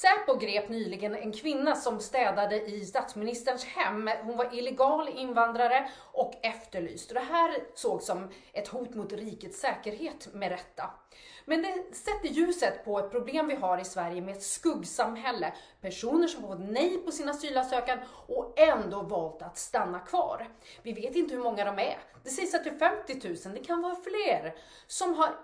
Säpo grep nyligen en kvinna som städade i statsministerns hem. Hon var illegal invandrare och efterlyst. Det här sågs som ett hot mot rikets säkerhet med rätta. Men det sätter ljuset på ett problem vi har i Sverige med ett skuggsamhälle. Personer som fått nej på sin asylansökan och ändå valt att stanna kvar. Vi vet inte hur många de är. Det sägs att det är 50 000, det kan vara fler, som har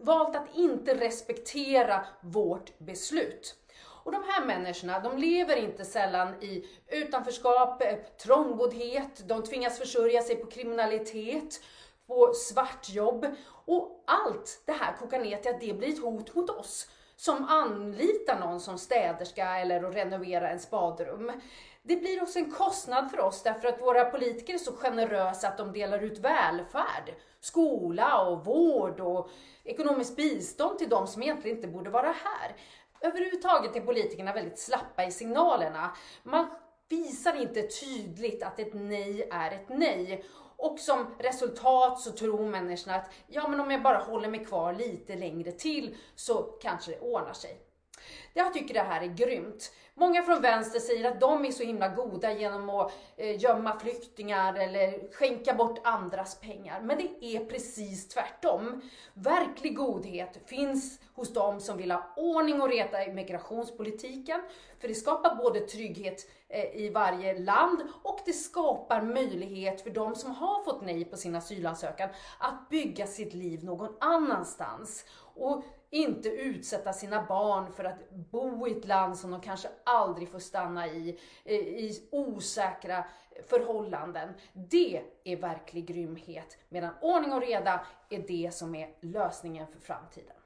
valt att inte respektera vårt beslut. Och de här människorna, de lever inte sällan i utanförskap, eh, trångboddhet, de tvingas försörja sig på kriminalitet, på svartjobb. Och allt det här kokar ner till att det blir ett hot mot oss som anlitar någon som städerska eller att renovera ens badrum. Det blir också en kostnad för oss därför att våra politiker är så generösa att de delar ut välfärd, skola och vård och ekonomiskt bistånd till de som egentligen inte borde vara här. Överhuvudtaget är politikerna väldigt slappa i signalerna. Man visar inte tydligt att ett nej är ett nej. Och som resultat så tror människorna att ja, men om jag bara håller mig kvar lite längre till så kanske det ordnar sig. Jag tycker det här är grymt. Många från vänster säger att de är så himla goda genom att eh, gömma flyktingar eller skänka bort andras pengar. Men det är precis tvärtom. Verklig godhet finns hos de som vill ha ordning och reta i migrationspolitiken. För det skapar både trygghet eh, i varje land och det skapar möjlighet för de som har fått nej på sin asylansökan att bygga sitt liv någon annanstans. Och inte utsätta sina barn för att bo i ett land som de kanske aldrig får stanna i, i osäkra förhållanden. Det är verklig grymhet, medan ordning och reda är det som är lösningen för framtiden.